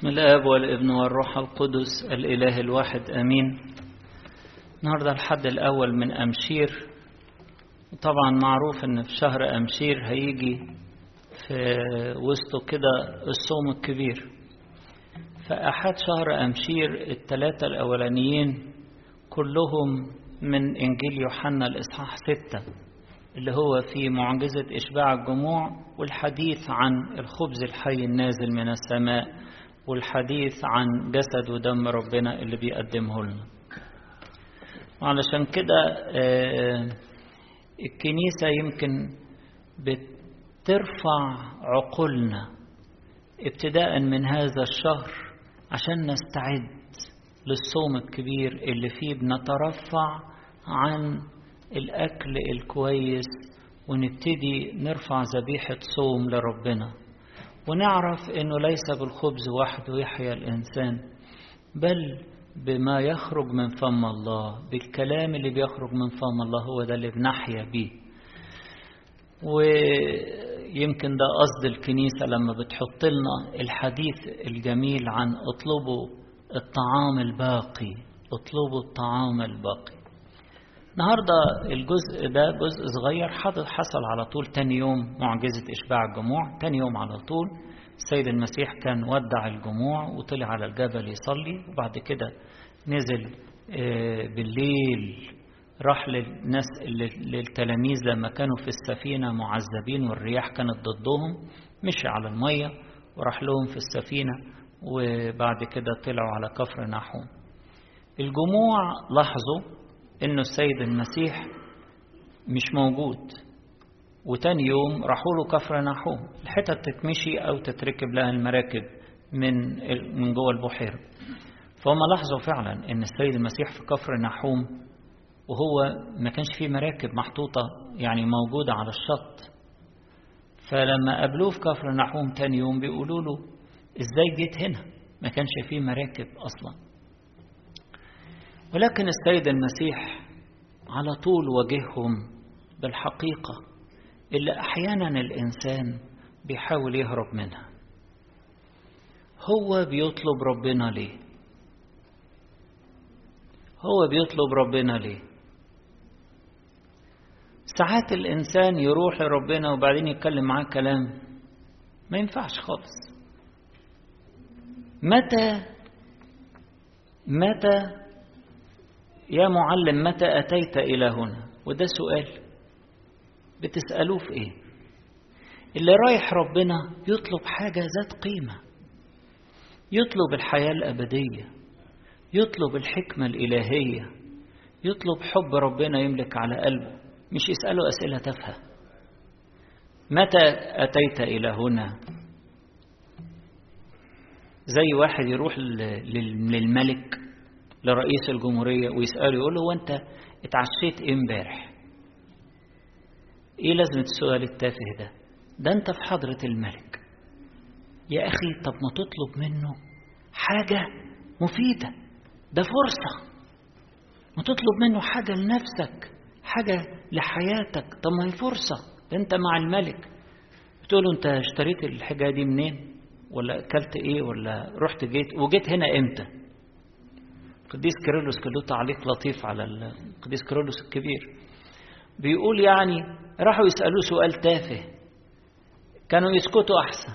بسم الآب والابن والروح القدس الإله الواحد أمين. النهاردة الحد الأول من أمشير. طبعا معروف أن في شهر أمشير هيجي في وسطه كده الصوم الكبير. فأحد شهر أمشير الثلاثة الأولانيين كلهم من إنجيل يوحنا الإصحاح ستة اللي هو في معجزة إشباع الجموع والحديث عن الخبز الحي النازل من السماء. والحديث عن جسد ودم ربنا اللي بيقدمه لنا وعلشان كده الكنيسة يمكن بترفع عقولنا ابتداء من هذا الشهر عشان نستعد للصوم الكبير اللي فيه بنترفع عن الأكل الكويس ونبتدي نرفع ذبيحة صوم لربنا. ونعرف أنه ليس بالخبز وحده يحيا الإنسان بل بما يخرج من فم الله بالكلام اللي بيخرج من فم الله هو ده اللي بنحيا بيه. ويمكن ده قصد الكنيسة لما بتحط لنا الحديث الجميل عن اطلبوا الطعام الباقي اطلبوا الطعام الباقي. النهاردة الجزء ده جزء صغير حصل على طول تاني يوم معجزة إشباع الجموع تاني يوم على طول السيد المسيح كان ودع الجموع وطلع على الجبل يصلي وبعد كده نزل بالليل راح للناس للتلاميذ لما كانوا في السفينة معذبين والرياح كانت ضدهم مشي على المية وراح لهم في السفينة وبعد كده طلعوا على كفر نحوم الجموع لاحظوا إنه السيد المسيح مش موجود. وتاني يوم راحوا له كفر نحوم الحتت تتمشي أو تتركب لها المراكب من من جوه البحيرة. فهم لاحظوا فعلا إن السيد المسيح في كفر نحوم وهو ما كانش فيه مراكب محطوطة يعني موجودة على الشط. فلما قابلوه في كفر نحوم تاني يوم بيقولوا له إزاي جيت هنا؟ ما كانش فيه مراكب أصلا. ولكن السيد المسيح على طول واجههم بالحقيقة اللي أحيانا الإنسان بيحاول يهرب منها. هو بيطلب ربنا ليه؟ هو بيطلب ربنا ليه؟ ساعات الإنسان يروح لربنا وبعدين يتكلم معاه كلام ما ينفعش خالص. متى متى يا معلم متى أتيت إلى هنا؟ وده سؤال. بتسألوه في إيه؟ اللي رايح ربنا يطلب حاجة ذات قيمة. يطلب الحياة الأبدية. يطلب الحكمة الإلهية. يطلب حب ربنا يملك على قلبه. مش يسأله أسئلة تافهة. متى أتيت إلى هنا؟ زي واحد يروح للملك. لرئيس الجمهورية ويسأله يقول له وانت اتعشيت إيه امبارح؟ إيه لازمة السؤال التافه ده؟ ده أنت في حضرة الملك. يا أخي طب ما تطلب منه حاجة مفيدة. ده فرصة. ما تطلب منه حاجة لنفسك حاجة لحياتك. طب ما هي فرصة. أنت مع الملك. بتقول له أنت اشتريت الحاجة دي منين؟ ولا أكلت إيه؟ ولا رحت جيت؟ وجيت هنا إمتى؟ القديس كيرلس كان له تعليق لطيف على القديس كيرلس الكبير. بيقول يعني راحوا يسألوه سؤال تافه. كانوا يسكتوا أحسن.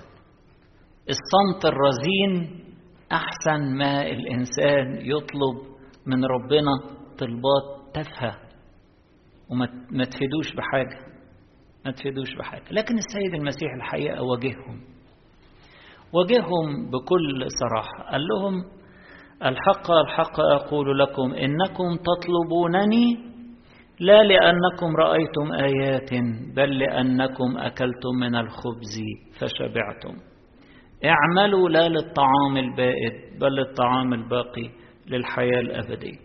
الصمت الرزين أحسن ما الإنسان يطلب من ربنا طلبات تافهة. وما تفيدوش بحاجة. ما تفيدوش بحاجة. لكن السيد المسيح الحقيقة واجههم. واجههم بكل صراحة. قال لهم الحق الحق أقول لكم إنكم تطلبونني لا لأنكم رأيتم آيات بل لأنكم أكلتم من الخبز فشبعتم. اعملوا لا للطعام البائد بل للطعام الباقي للحياة الأبدية.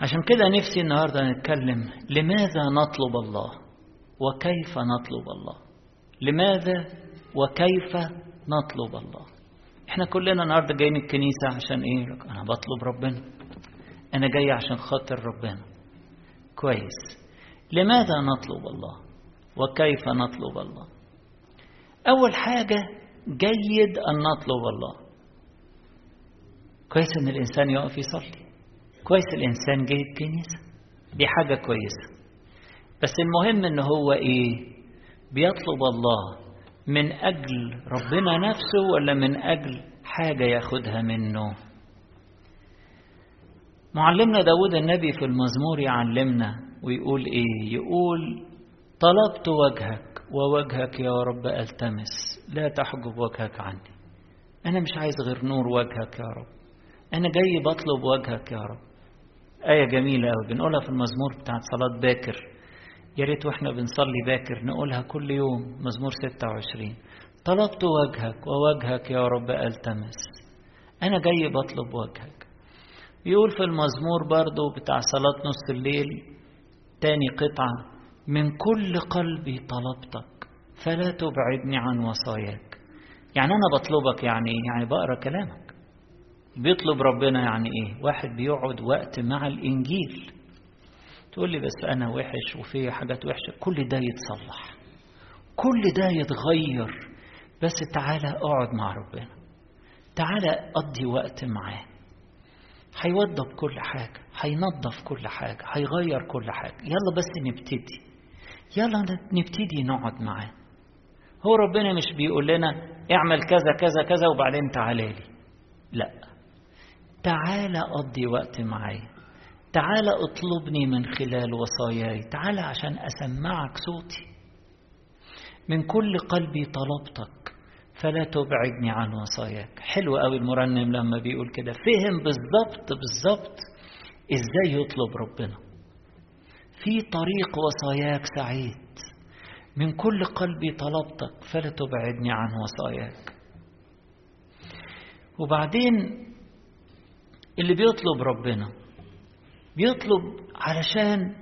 عشان كده نفسي النهاردة نتكلم لماذا نطلب الله وكيف نطلب الله؟ لماذا وكيف نطلب الله؟ إحنا كلنا النهارده جايين الكنيسة عشان إيه؟ أنا بطلب ربنا. أنا جاي عشان خاطر ربنا. كويس. لماذا نطلب الله؟ وكيف نطلب الله؟ أول حاجة جيد أن نطلب الله. كويس أن الإنسان يقف يصلي. كويس الإنسان جاي الكنيسة. دي حاجة كويسة. بس المهم أن هو إيه؟ بيطلب الله. من أجل ربنا نفسه ولا من أجل حاجة ياخدها منه؟ معلمنا داود النبي في المزمور يعلمنا ويقول إيه؟ يقول طلبت وجهك ووجهك يا رب ألتمس لا تحجب وجهك عني. أنا مش عايز غير نور وجهك يا رب. أنا جاي بطلب وجهك يا رب. آية جميلة أوي بنقولها في المزمور بتاعت صلاة باكر. يا ريت وإحنا بنصلي باكر نقولها كل يوم مزمور 26 طلبت وجهك ووجهك يا رب ألتمس. أنا جاي بطلب وجهك. يقول في المزمور برضو بتاع صلاة نص الليل تاني قطعة من كل قلبي طلبتك فلا تبعدني عن وصاياك. يعني أنا بطلبك يعني إيه؟ يعني بقرأ كلامك. بيطلب ربنا يعني إيه؟ واحد بيقعد وقت مع الإنجيل. تقول لي بس أنا وحش وفي حاجات وحشة. كل ده يتصلح. كل ده يتغير. بس تعالى اقعد مع ربنا. تعالى قضي وقت معاه. هيوضب كل حاجة هينظف كل حاجة هيغير كل حاجة. يلا بس نبتدي. يلا نبتدي نقعد معاه. هو ربنا مش بيقول لنا اعمل كذا كذا كذا وبعدين تعالى لي. لا. تعالى قضي وقت معايا. تعالى اطلبني من خلال وصاياي. تعالى عشان أسمعك صوتي. من كل قلبي طلبتك فلا تبعدني عن وصاياك. حلو قوي المرنم لما بيقول كده. فهم بالظبط بالظبط إزاي يطلب ربنا. في طريق وصاياك سعيد. من كل قلبي طلبتك فلا تبعدني عن وصاياك. وبعدين اللي بيطلب ربنا بيطلب علشان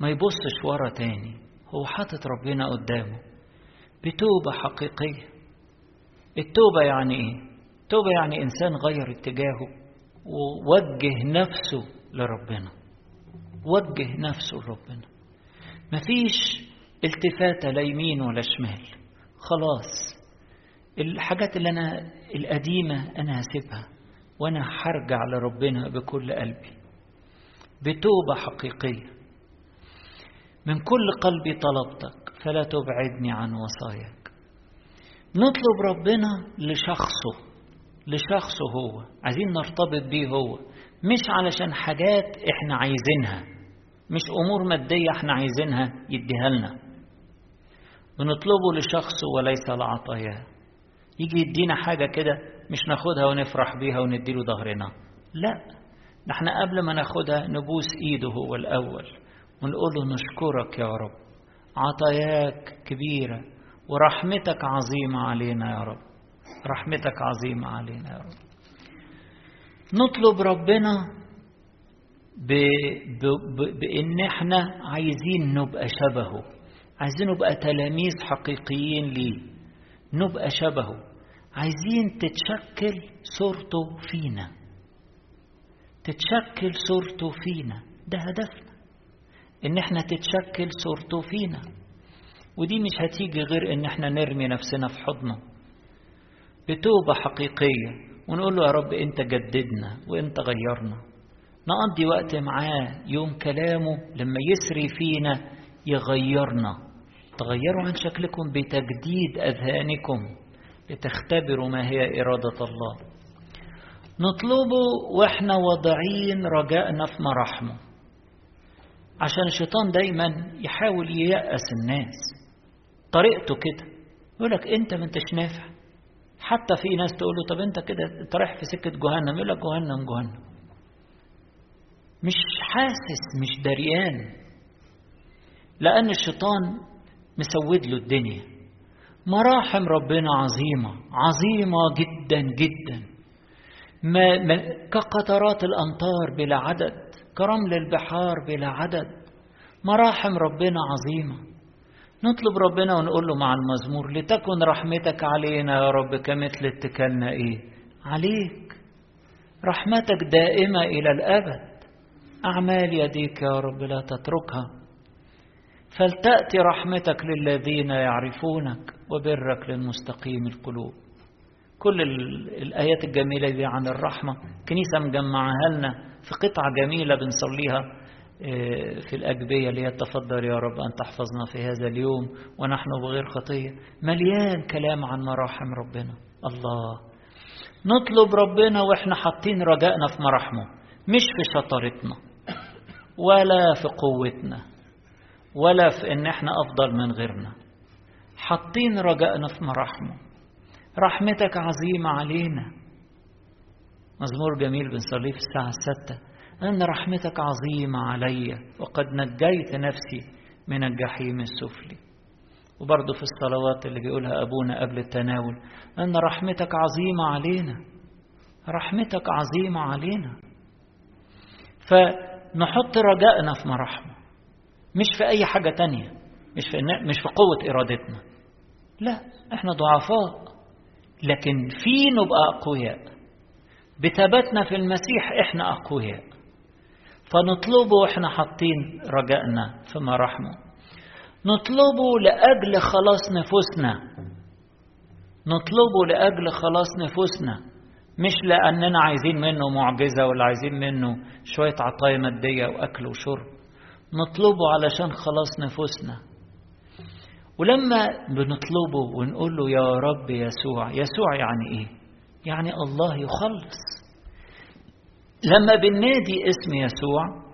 ما يبصش ورا تاني. هو حاطط ربنا قدامه. بتوبة حقيقية. التوبة يعني إيه؟ التوبة يعني إنسان غير اتجاهه ووجه نفسه لربنا. وجه نفسه لربنا. مفيش التفاتة لا يمين ولا شمال. خلاص. الحاجات اللي أنا القديمة أنا هسيبها وأنا هرجع لربنا بكل قلبي. بتوبة حقيقية. من كل قلبي طلبتك فلا تبعدني عن وصاياك. نطلب ربنا لشخصه لشخصه هو. عايزين نرتبط بيه هو. مش علشان حاجات إحنا عايزينها. مش أمور مادية إحنا عايزينها يديها لنا. بنطلبه لشخصه وليس لعطاياه. يجي يدينا حاجة كده مش ناخدها ونفرح بيها ونديله ظهرنا. لا. نحن قبل ما ناخدها نبوس إيده هو الأول ونقول له نشكرك يا رب عطاياك كبيرة ورحمتك عظيمة علينا يا رب رحمتك عظيمة علينا يا رب. نطلب ربنا ب... ب... ب... بإن إحنا عايزين نبقى شبهه عايزين نبقى تلاميذ حقيقيين ليه نبقى شبهه عايزين تتشكل صورته فينا. تتشكل صورته فينا ده هدفنا. إن إحنا تتشكل صورته فينا ودي مش هتيجي غير إن إحنا نرمي نفسنا في حضنه. بتوبة حقيقية. ونقول له يا رب إنت جددنا وإنت غيرنا. نقضي وقت معاه. يوم كلامه لما يسري فينا يغيرنا. تغيروا عن شكلكم بتجديد أذهانكم. لتختبروا ما هي إرادة الله. نطلبه وإحنا واضعين رجائنا في مراحمه عشان الشيطان دايما يحاول ييأس الناس. طريقته كده. يقول لك أنت ما أنتش نافع. حتى في ناس تقول له طب أنت كده أنت رايح في سكة جهنم. يقول لك جهنم جهنم. مش حاسس مش دريان. لأن الشيطان مسود له الدنيا. مراحم ربنا عظيمة عظيمة جدا جدا. ما كقطرات الأمطار بلا عدد كرمل البحار بلا عدد مراحم ربنا عظيمة. نطلب ربنا ونقول له مع المزمور لتكن رحمتك علينا يا رب كمثل اتكلنا إيه؟ عليك. رحمتك دائمة إلى الأبد. أعمال يديك يا رب لا تتركها. فلتأتي رحمتك للذين يعرفونك وبرك للمستقيم القلوب. كل الآيات الجميلة دي عن الرحمة. كنيسة مجمعها لنا في قطعة جميلة بنصليها في الأجبية اللي هي تفضل يا رب أن تحفظنا في هذا اليوم ونحن بغير خطية. مليان كلام عن مراحم ربنا. الله. نطلب ربنا وإحنا حاطين رجائنا في مراحمه مش في شطارتنا ولا في قوتنا ولا في إن إحنا أفضل من غيرنا. حاطين رجائنا في مراحمه. رحمتك عظيمة علينا. مزمور جميل بنصليه في الساعة الستة. أن رحمتك عظيمة علي وقد نجيت نفسي من الجحيم السفلي. وبرضه في الصلوات اللي بيقولها أبونا قبل التناول أن رحمتك عظيمة علينا. رحمتك عظيمة علينا. فنحط رجائنا في مراحمه مش في أي حاجة تانية. مش في, مش في قوة إرادتنا. لا إحنا ضعفاء. لكن في نبقى أقوياء. بثباتنا في المسيح إحنا أقوياء. فنطلبه وإحنا حاطين رجائنا في مراحمه نطلبه لأجل خلاص نفوسنا. نطلبه لأجل خلاص نفوسنا. مش لأننا عايزين منه معجزة ولا عايزين منه شوية عطايا مادية وأكل وشرب. نطلبه علشان خلاص نفوسنا. ولما بنطلبه ونقول له يا رب يسوع يسوع يعني إيه؟ يعني الله يخلص. لما بننادي اسم يسوع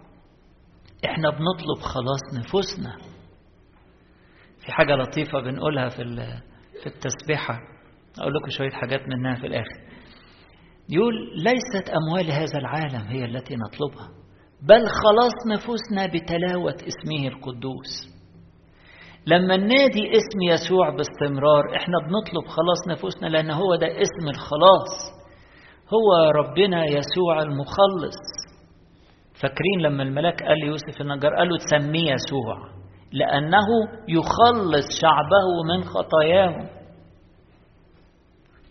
إحنا بنطلب خلاص نفوسنا. في حاجة لطيفة بنقولها في في التسبيحة. أقول لكم شوية حاجات منها في الآخر. يقول ليست أموال هذا العالم هي التي نطلبها بل خلاص نفوسنا بتلاوة اسمه القدوس. لما ننادي اسم يسوع باستمرار إحنا بنطلب خلاص نفوسنا لأن هو ده اسم الخلاص. هو ربنا يسوع المخلص. فاكرين لما الملاك قال ليوسف النجار قال له تسميه يسوع لأنه يخلص شعبه من خطاياهم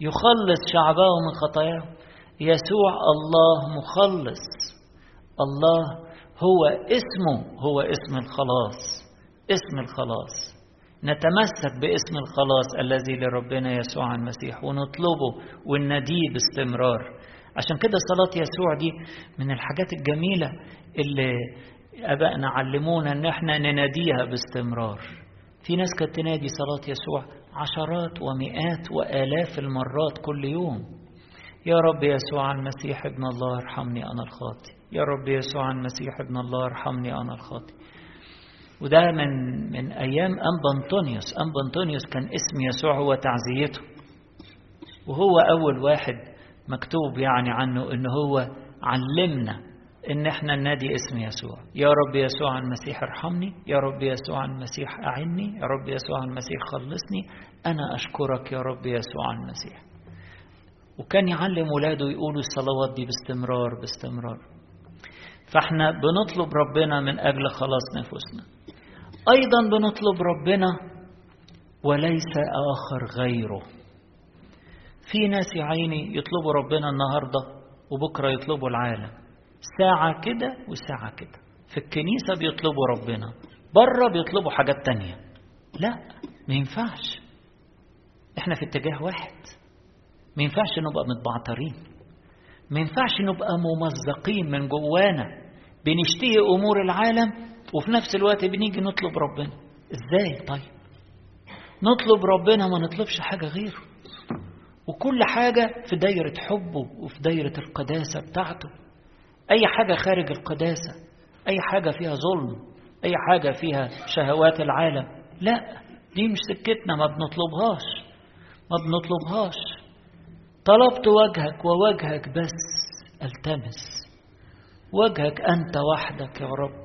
يخلص شعبه من خطاياهم يسوع الله مخلص. الله هو اسمه هو اسم الخلاص. اسم الخلاص. نتمسك باسم الخلاص الذي لربنا يسوع المسيح ونطلبه ونناديه باستمرار. عشان كده صلاة يسوع دي من الحاجات الجميلة اللي أبائنا علمونا إن إحنا نناديها باستمرار. في ناس كانت تنادي صلاة يسوع عشرات ومئات وآلاف المرات كل يوم. يا رب يسوع المسيح ابن الله ارحمني أنا الخاطئ. يا رب يسوع المسيح ابن الله ارحمني أنا الخاطئ. وده من من أيام أنبا أنطونيوس. أنبا أنطونيوس كان اسم يسوع هو تعزيته. وهو أول واحد مكتوب يعني عنه إن هو علمنا إن إحنا ننادي اسم يسوع. يا رب يسوع المسيح ارحمني. يا رب يسوع المسيح أعني يا رب يسوع المسيح خلصني. أنا أشكرك يا رب يسوع المسيح. وكان يعلم ولاده يقولوا الصلوات دي باستمرار باستمرار. فإحنا بنطلب ربنا من أجل خلاص نفوسنا. أيضا بنطلب ربنا وليس آخر غيره. في ناس يا عيني يطلبوا ربنا النهاردة وبكرة يطلبوا العالم. ساعة كده وساعة كده. في الكنيسة بيطلبوا ربنا بره بيطلبوا حاجات تانية. لا ما ينفعش. إحنا في اتجاه واحد. ما ينفعش نبقى متبعترين. ما ينفعش نبقى ممزقين من جوانا. بنشتهي أمور العالم وفي نفس الوقت بنيجي نطلب ربنا. إزاي؟ طيب. نطلب ربنا ما نطلبش حاجة غيره. وكل حاجة في دايرة حبه وفي دايرة القداسة بتاعته. أي حاجة خارج القداسة أي حاجة فيها ظلم أي حاجة فيها شهوات العالم. لا دي مش سكتنا ما بنطلبهاش. ما بنطلبهاش. طلبت وجهك ووجهك بس ألتمس. وجهك أنت وحدك يا رب.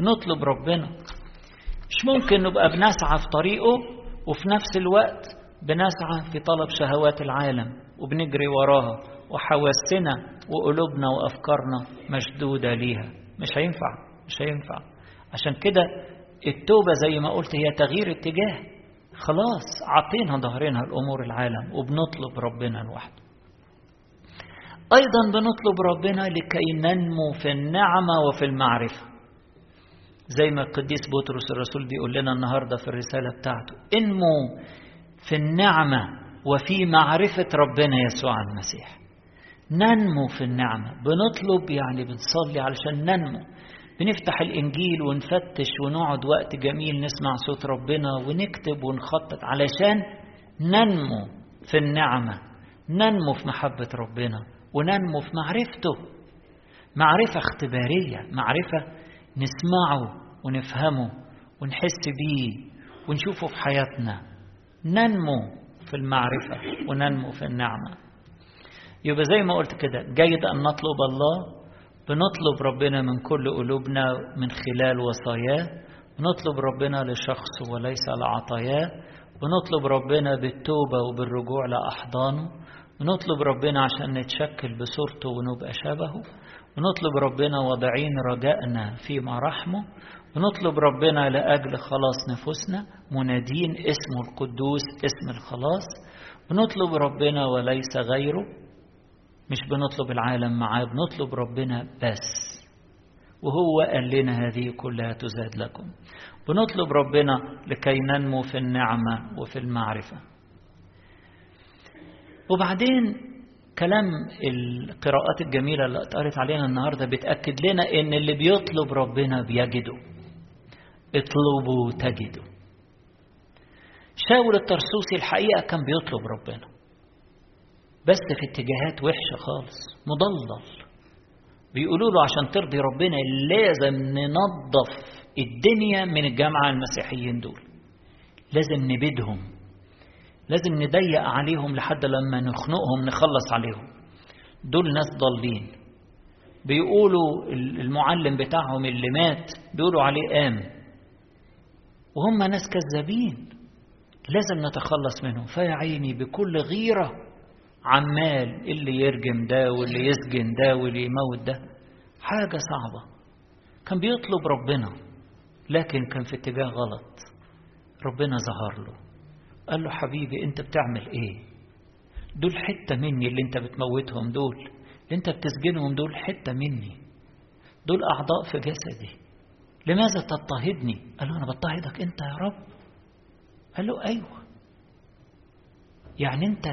نطلب ربنا. مش ممكن نبقى بنسعى في طريقه وفي نفس الوقت بنسعى في طلب شهوات العالم وبنجري وراها وحواسنا وقلوبنا وأفكارنا مشدودة ليها. مش هينفع مش هينفع. عشان كده التوبة زي ما قلت هي تغيير اتجاه. خلاص عطينا ظهرنا لأمور العالم وبنطلب ربنا لوحده. أيضا بنطلب ربنا لكي ننمو في النعمة وفي المعرفة. زي ما القديس بطرس الرسول بيقول لنا النهارده في الرسالة بتاعته انمو في النعمة وفي معرفة ربنا يسوع المسيح. ننمو في النعمة بنطلب يعني بنصلي علشان ننمو. بنفتح الإنجيل ونفتش ونقعد وقت جميل نسمع صوت ربنا ونكتب ونخطط علشان ننمو في النعمة ننمو في محبة ربنا وننمو في معرفته. معرفة اختبارية معرفة نسمعه ونفهمه ونحس بيه ونشوفه في حياتنا. ننمو في المعرفة وننمو في النعمة. يبقى زي ما قلت كده جيد أن نطلب الله بنطلب ربنا من كل قلوبنا من خلال وصاياه بنطلب ربنا لشخص وليس لعطاياه بنطلب ربنا بالتوبة وبالرجوع لأحضانه بنطلب ربنا عشان نتشكل بصورته ونبقى شبهه. بنطلب ربنا واضعين رجائنا في مراحمه بنطلب ربنا لأجل خلاص نفوسنا منادين اسمه القدوس اسم الخلاص. بنطلب ربنا وليس غيره مش بنطلب العالم معاه بنطلب ربنا بس. وهو قال لنا هذه كلها تزاد لكم. بنطلب ربنا لكي ننمو في النعمة وفي المعرفة. وبعدين كلام القراءات الجميلة اللي اتقرت علينا النهاردة بتأكد لنا إن اللي بيطلب ربنا بيجده. اطلبوا تجدوا شاول الترسوسي الحقيقة كان بيطلب ربنا. بس في اتجاهات وحشة خالص مضلل. بيقولوا له عشان ترضي ربنا لازم ننظف الدنيا من الجامعة المسيحيين دول. لازم نبيدهم. لازم نضيق عليهم لحد لما نخنقهم نخلص عليهم. دول ناس ضالين. بيقولوا المعلم بتاعهم اللي مات بيقولوا عليه قام وهم ناس كذابين. لازم نتخلص منهم. فيا عيني بكل غيرة عمال اللي يرجم ده واللي يسجن ده واللي يموت ده. حاجة صعبة. كان بيطلب ربنا لكن كان في اتجاه غلط. ربنا ظهر له. قال له حبيبي أنت بتعمل إيه؟ دول حتة مني اللي أنت بتموتهم دول. اللي أنت بتسجنهم دول حتة مني. دول أعضاء في جسدي. لماذا تضطهدني؟ قال له أنا بضطهدك أنت يا رب. قال له أيوة. يعني أنت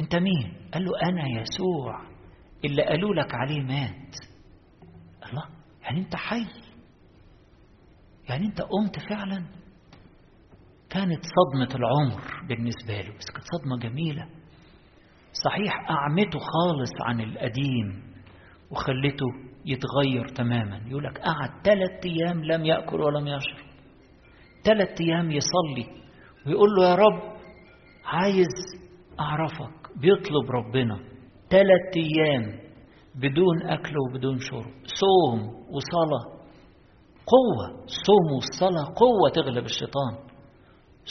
أنت مين؟ قال له أنا يسوع. اللي قالوا لك عليه مات. الله يعني أنت حي. يعني أنت قمت فعلا. كانت صدمة العمر بالنسبة له. بس كانت صدمة جميلة. صحيح أعمته خالص عن القديم وخلته يتغير تماما. يقول لك قعد ثلاث أيام لم يأكل ولم يشرب. ثلاث أيام يصلي ويقول له يا رب عايز أعرفك. بيطلب ربنا ثلاث أيام بدون أكل وبدون شرب. صوم وصلاة قوة. الصوم والصلاة قوة تغلب الشيطان.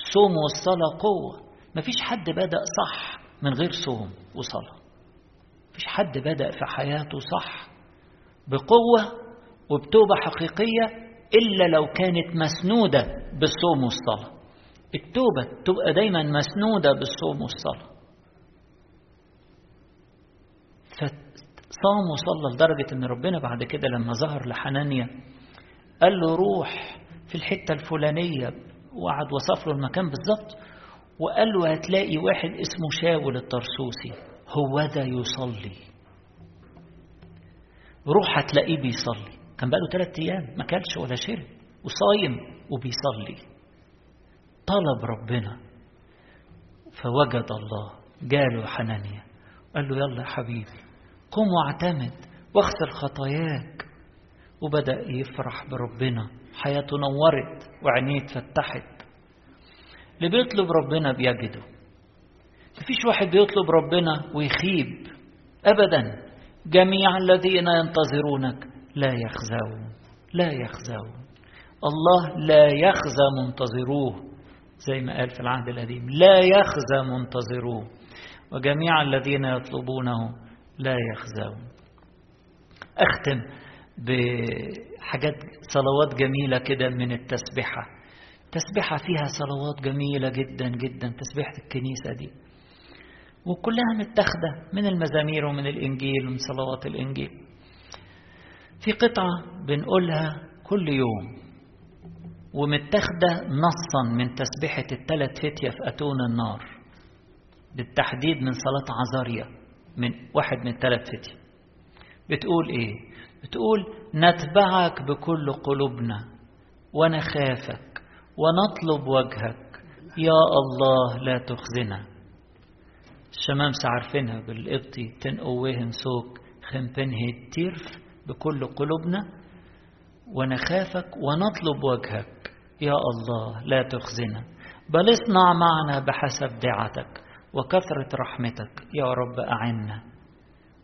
الصوم والصلاة قوة. مفيش حد بدأ صح من غير صوم وصلاة. مفيش حد بدأ في حياته صح بقوة وبتوبة حقيقية إلا لو كانت مسنودة بالصوم والصلاة. التوبة تبقى دايما مسنودة بالصوم والصلاة. فصام وصلى لدرجة أن ربنا بعد كده لما ظهر لحنانيا قال له روح في الحتة الفلانية وقعد وصف له المكان بالظبط وقال له هتلاقي واحد اسمه شاول الطرسوسي هو ذا يصلي. روح هتلاقيه بيصلي. كان بقاله ثلاث أيام ما كلش ولا شرب وصايم وبيصلي. طلب ربنا. فوجد الله جاله حنانيا قال له يلا يا حبيبي قم واعتمد واغسل خطاياك. وبدأ يفرح بربنا. حياته نورت وعينيه اتفتحت. اللي بيطلب ربنا بيجده. مفيش واحد بيطلب ربنا ويخيب. أبدا. جميع الذين ينتظرونك لا يخزون. لا يخزون. الله لا يخزى منتظروه. زي ما قال في العهد القديم. لا يخزى منتظروه. وجميع الذين يطلبونه لا يخزون. أختم. بحاجات صلوات جميلة كده من التسبحة تسبحة فيها صلوات جميلة جدا جدا تسبحة الكنيسة دي. وكلها متاخدة من المزامير ومن الإنجيل ومن صلوات الإنجيل. في قطعة بنقولها كل يوم. ومتاخدة نصا من تسبحة الثلاث فتية في أتون النار. بالتحديد من صلاة عزاريا من واحد من ثلاث فتي بتقول إيه؟ بتقول نتبعك بكل قلوبنا ونخافك ونطلب وجهك. يا الله لا تخزنا. الشمامسة عارفينها بالقبطي تنقوهم سوق خمبنه تيرف بكل قلوبنا. ونخافك ونطلب وجهك. يا الله لا تخزنا. بل اصنع معنا بحسب دعتك وكثرة رحمتك. يا رب أعنا.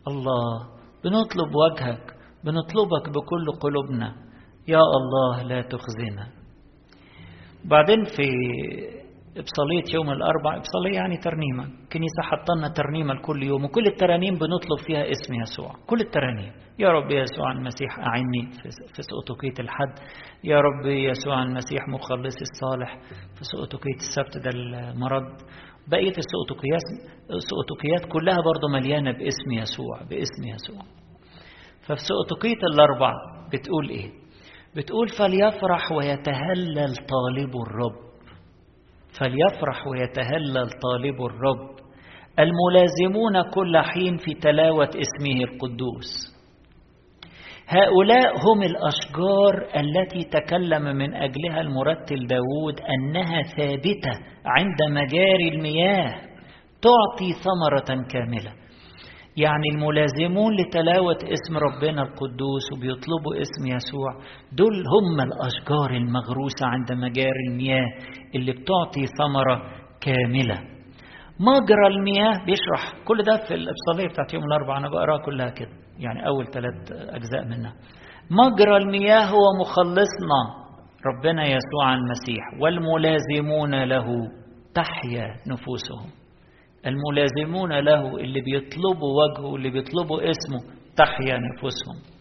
الله بنطلب وجهك بنطلبك بكل قلوبنا. يا الله لا تخزنا. بعدين في إبصالية يوم الأربع إبصالية يعني ترنيمة. كنيسة حطلنا ترنيمة لكل يوم وكل الترانيم بنطلب فيها اسم يسوع. كل الترانيم. يا رب يسوع المسيح أعني في سؤتوكية الحد. يا رب يسوع المسيح مخلص الصالح في سؤتوكية السبت ده المرض. بقية السؤتوكيات كلها برضه مليانة باسم يسوع باسم يسوع. ففي سؤتوكية الأربع. بتقول إيه؟ بتقول فليفرح ويتهلل طالب الرب. فليفرح ويتهلل طالب الرب. الملازمون كل حين في تلاوة اسمه القدوس. هؤلاء هم الأشجار التي تكلم من أجلها المرتل داود أنها ثابتة عند مجاري المياه تعطي ثمرة كاملة. يعني الملازمون لتلاوة اسم ربنا القدوس وبيطلبوا اسم يسوع. دول هم الأشجار المغروسة عند مجاري المياه اللي بتعطي ثمرة كاملة. مجرى المياه بيشرح كل ده في الإبصالية بتاعت يوم الأربعاء. أنا بقرأها كلها كده يعني أول ثلاث أجزاء منها. مجرى المياه هو مخلصنا ربنا يسوع المسيح والملازمون له تحيا نفوسهم. الملازمون له اللي بيطلبوا وجهه اللي بيطلبوا اسمه تحيا نفوسهم.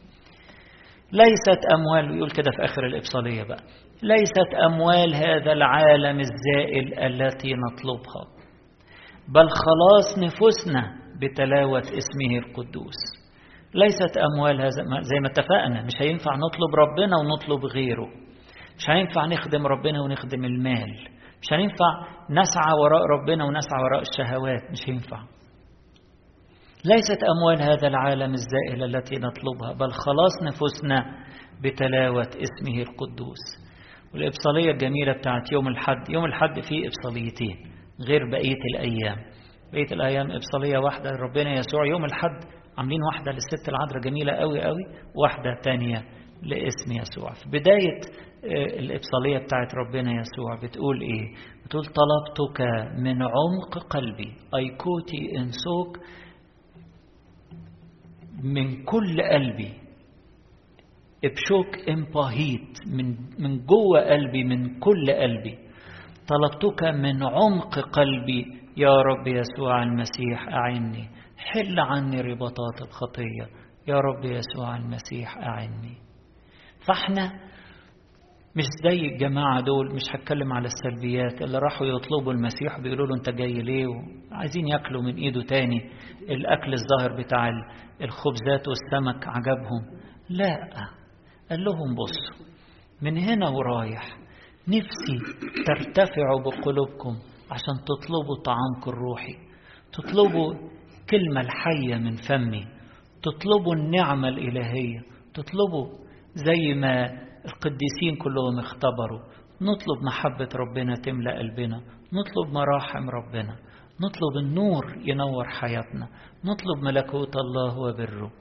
ليست أموال يقول كده في آخر الإبصالية بقى ليست أموال هذا العالم الزائل التي نطلبها بل خلاص نفوسنا بتلاوة اسمه القدوس. ليست أموال هذا زي ما اتفقنا مش هينفع نطلب ربنا ونطلب غيره مش هينفع نخدم ربنا ونخدم المال. مش هينفع نسعى وراء ربنا ونسعى وراء الشهوات مش هينفع. ليست أموال هذا العالم الزائلة التي نطلبها بل خلاص نفوسنا بتلاوة اسمه القدوس. والإبصالية الجميلة بتاعت يوم الحد يوم الحد فيه إبصاليتين غير بقية الأيام. بقية الأيام إبصالية واحدة ربنا يسوع يوم الحد عاملين واحدة للست العذراء جميلة قوي قوي واحدة تانية لاسم يسوع. في بداية الإبصالية بتاعت ربنا يسوع بتقول إيه؟ بتقول طلبتك من عمق قلبي أيكوتي إنسوك من كل قلبي. إبشوك إمباهيت من من جوه قلبي من كل قلبي. طلبتك من عمق قلبي يا رب يسوع المسيح أعني. حل عني رباطات الخطية. يا رب يسوع المسيح أعني. فاحنا مش زي الجماعة دول مش هتكلم على السلبيات اللي راحوا يطلبوا المسيح بيقولوا له انت جاي ليه؟ وعايزين ياكلوا من ايده تاني. الأكل الظاهر بتاع الخبزات والسمك عجبهم. لا. قال لهم بصوا من هنا ورايح نفسي ترتفعوا بقلوبكم عشان تطلبوا طعامكم الروحي. تطلبوا كلمة الحية من فمي. تطلبوا النعمة الإلهية. تطلبوا زي ما القديسين كلهم اختبروا. نطلب محبة ربنا تملأ قلبنا. نطلب مراحم ربنا. نطلب النور ينور حياتنا. نطلب ملكوت الله وبره.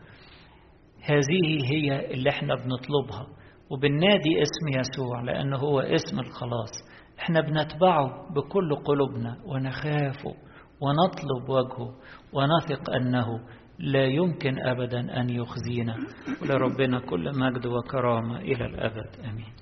هذه هي اللي إحنا بنطلبها. وبالنادي اسم يسوع لأنه هو اسم الخلاص. إحنا بنتبعه بكل قلوبنا. ونخافه ونطلب وجهه. ونثق أنه لا يمكن أبدا أن يخزينا ولربنا كل مجد وكرامة إلى الأبد. آمين.